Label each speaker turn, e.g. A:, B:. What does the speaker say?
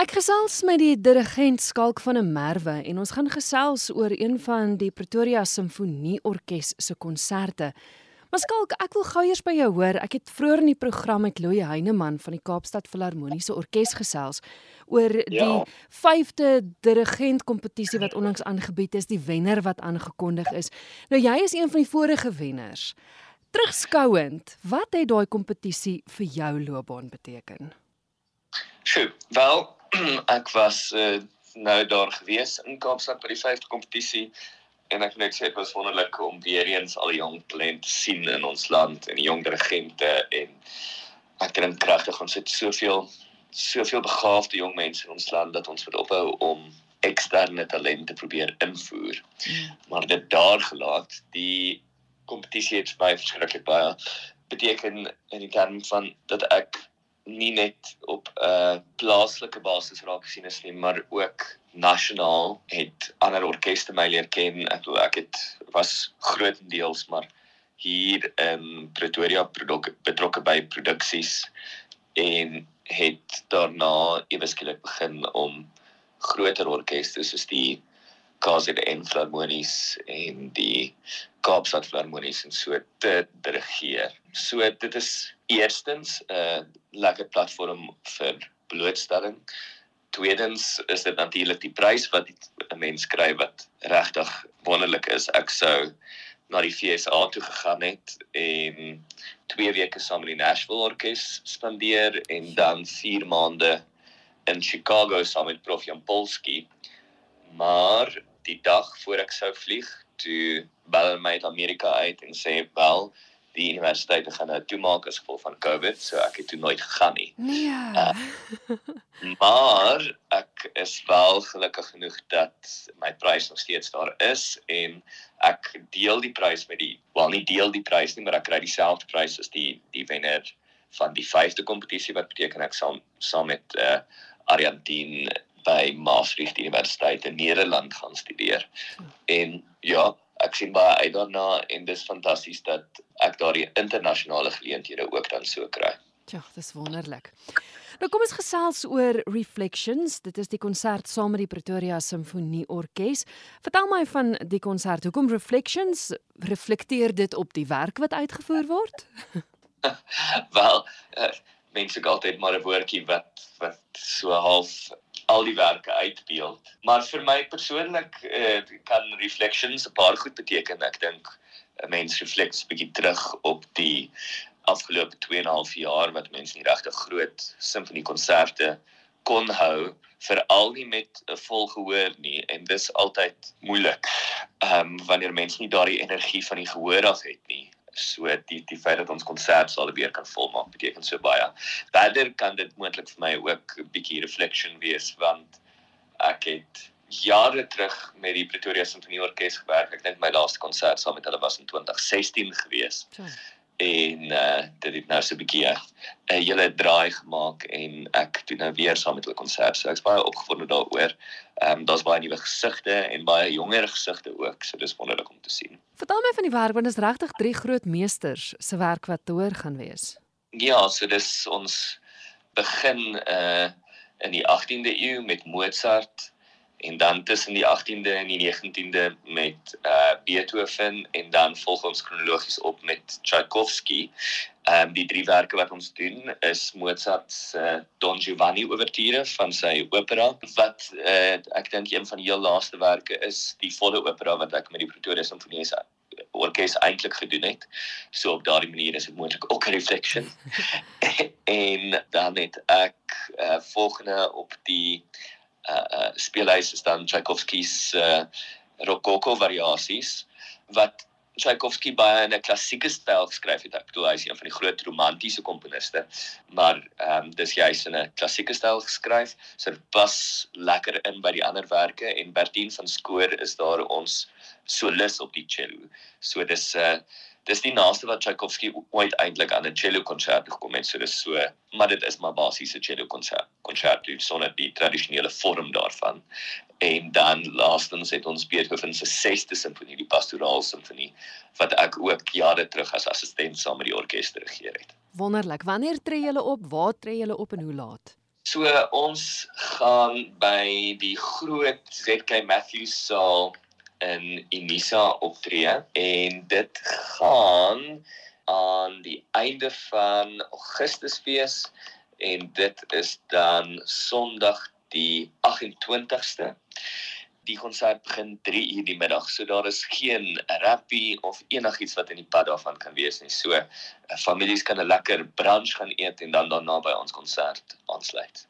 A: Ek gesels met die dirigent Skalk van 'n Merwe en ons gaan gesels oor een van die Pretoria Simfonie Orkees se konserte. Maar Skalk, ek wil gou eers by jou hoor. Ek het vroeër in die program met Louie Heineman van die Kaapstad Filharmoniese Orkees gesels oor ja. die 5de dirigent kompetisie wat onlangs aangebied is, die wenner wat aangekondig is. Nou jy is een van die vorige wenners. Terugskouend, wat het daai kompetisie vir jou loopbaan beteken?
B: Sjoe, wel ek was uh, nou daar gewees in Kaapstad by die 5de kompetisie en ek net sê dit was wonderlik om weer eens al die jong talente sien in ons land en die jong dirigente en ek dink kragtig ons het soveel soveel begaafde jong mense in ons land dat ons moet ophou om eksterne talente probeer invoer. Mm. Maar dit daar gelaat, die kompetisie het baie verskriklik baie beteken in die term van dat ek nie net op 'n uh, plaaslike basis raak gesien is nie, maar ook nasionaal het ander orkeste my leer ken. Ek ek het was grootendeels maar hier in Pretoria betrokke by produksies en het daarna eweskielik begin om groter orkeste soos die KZN Filharmonies en die Kaapstad Filharmonies en so te dirigeer. So dit is eerstens 'n uh, lekker platform vir blootstelling. Tweedens is dit natuurlik die prys wat 'n mens kry wat regtig wonderlik is. Ek sou na die FSA toe gegaan het en 2 weke saam met die Nashville Orkees spandeer en dan 4 maande in Chicago saam met Prof Jan Polski. Maar die dag voor ek sou vlieg, toe bel my uit Amerika uit en sê wel die universiteite gaan nou toemaak as gevolg van COVID, so ek het toe nooit gegaan nie.
A: Nee. Uh,
B: maar ek is wel gelukkig genoeg dat my prys nog steeds daar is en ek deel die prys met die wel nie deel die prys nie, maar ek kry dieselfde prys as die die wenner van die 5de kompetisie wat beteken ek saam saam met uh Ariantien by Maastricht Universiteit in Nederland gaan studeer. En ja, ek sien baie uit daarna en dis fantasties dat ek daardie internasionale geleenthede ook dan so kry.
A: Ja, dis wonderlik. Nou kom ons gesels oor Reflections. Dit is die konsert saam met die Pretoria Simfonie Orkees. Vertel my van die konsert. Hoekom Reflections? Reflekteer dit op die werk wat uitgevoer word?
B: Wel, uh, mense gou altyd maar 'n woordjie wat wat so half al die werke uitbeeld. Maar vir my persoonlik uh, kan reflections 'n paar goed beteken. Ek dink 'n mens refleks bietjie terug op die afgelope 2 en 'n half jaar wat mense nie regtig groot simfoniekonserte kon hou veral nie met 'n vol gehoor nie en dis altyd moeilik. Ehm um, wanneer mense nie daardie energie van die gehoor af het nie so die die feit dat ons konsert sal weer kan volmaak beteken so baie. Verder kan dit moontlik vir my ook 'n bietjie reflection wees want ek het jare terug met die Pretoria Sinfonie Orkees gewerk. Ek dink my laaste konsert saam met hulle was in 2016 gewees. So en uh dit het nou so 'n bietjie 'n hele draai gemaak en ek doen nou weer saam met hulle konsert. So ek's baie opgewonde daaroor. Ehm um, daar's baie nuwe gesigte en baie jonger gesigte ook. So dis wonderlik om te sien.
A: Van die werk want dit is regtig drie groot meesters se werk wat te hoor gaan wees.
B: Ja, so dis ons begin uh in die 18de eeu met Mozart en dan tussen die 18de en die 19de met uh Beethoven en dan volg ons kronologies op met Tchaikovsky. Ehm um, die drie werke wat ons doen is Mozart se uh, Don Giovanni ouverture van sy opera wat uh ek dink een van die heel laaste werke is die volle opera wat ek met die Pretoria Sinfonie orkes eintlik gedoen het. So op daardie manier is dit moontlik ook 'n reflection. en dan het ek uh volgende op die uh, uh speelhuis is dan Tchaikovsky se uh, Rococo variasies wat Tchaikovsky baie in 'n klassieke styl geskryf het. Ek bedoel hy is een van die groot romantiese komponiste, maar ehm um, dis juist in 'n klassieke styl geskryf. So dit pas lekker in by die ander werke en Bertien van Skoor is daar ons solis op die cello. So dis 'n uh, dis die naaste wat Tchaikovsky ooit eintlik aan 'n cello konsert gekom het. So dis so, maar dit is maar basies 'n cello konsert. Konsert dus sonder die tradisionele vorm daarvan. En dan laastens het ons Beethoven se 6de simfonie, die pastoraal simfonie, wat ek ook jare terug as assistent saam met die orkes dirigeer het.
A: Wonderlik. Wanneer tree julle op? Waar tree julle op en hoe laat?
B: So ons gaan by die groot ZK Matthews saal in Unisa optree en dit gaan aan die einde van Augustus wees en dit is dan Sondag die 28ste. Die konsert begin 3 uur die middag, so daar is geen rappie of enigiets wat in die pad daarvan kan wees nie. So families kan 'n lekker brunch gaan eet en dan daarna by ons konsert aansluit.